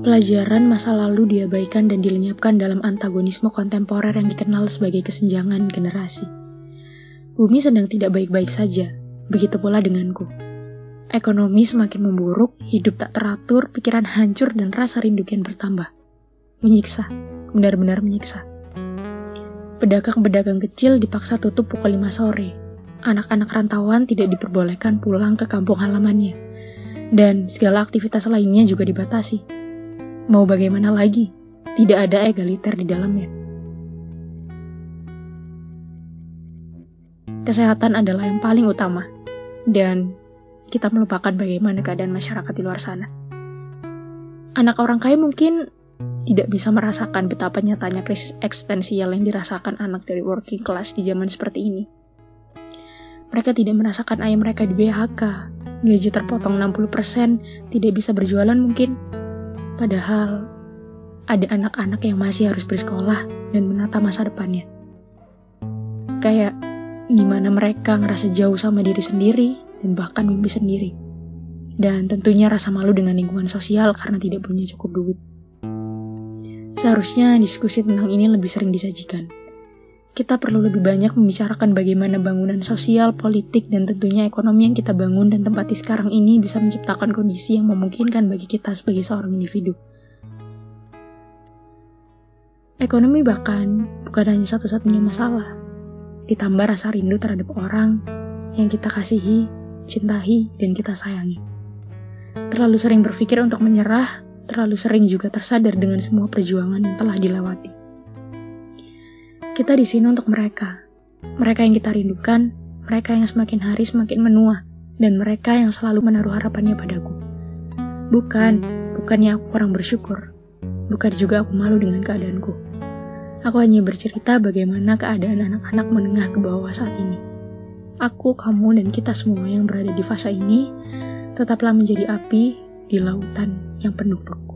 Pelajaran masa lalu diabaikan dan dilenyapkan dalam antagonisme kontemporer yang dikenal sebagai kesenjangan generasi. Bumi sedang tidak baik-baik saja, begitu pula denganku. Ekonomi semakin memburuk, hidup tak teratur, pikiran hancur, dan rasa rindu kian bertambah. Menyiksa, benar-benar menyiksa. Pedagang-pedagang kecil dipaksa tutup pukul 5 sore. Anak-anak rantauan tidak diperbolehkan pulang ke kampung halamannya. Dan segala aktivitas lainnya juga dibatasi Mau bagaimana lagi? Tidak ada egaliter di dalamnya. Kesehatan adalah yang paling utama, dan kita melupakan bagaimana keadaan masyarakat di luar sana. Anak orang kaya mungkin tidak bisa merasakan betapa nyatanya krisis eksistensial yang dirasakan anak dari working class di zaman seperti ini. Mereka tidak merasakan ayah mereka di BHK, gaji terpotong 60%, tidak bisa berjualan mungkin, Padahal ada anak-anak yang masih harus bersekolah dan menata masa depannya. Kayak gimana mereka ngerasa jauh sama diri sendiri dan bahkan mimpi sendiri. Dan tentunya rasa malu dengan lingkungan sosial karena tidak punya cukup duit. Seharusnya diskusi tentang ini lebih sering disajikan. Kita perlu lebih banyak membicarakan bagaimana bangunan sosial, politik, dan tentunya ekonomi yang kita bangun dan tempati sekarang ini bisa menciptakan kondisi yang memungkinkan bagi kita sebagai seorang individu. Ekonomi bahkan bukan hanya satu-satunya masalah. Ditambah rasa rindu terhadap orang yang kita kasihi, cintai, dan kita sayangi. Terlalu sering berpikir untuk menyerah, terlalu sering juga tersadar dengan semua perjuangan yang telah dilewati. Kita di sini untuk mereka. Mereka yang kita rindukan, mereka yang semakin hari semakin menua, dan mereka yang selalu menaruh harapannya padaku. Bukan, bukannya aku kurang bersyukur. Bukan juga aku malu dengan keadaanku. Aku hanya bercerita bagaimana keadaan anak-anak menengah ke bawah saat ini. Aku, kamu, dan kita semua yang berada di fase ini tetaplah menjadi api di lautan yang penuh beku.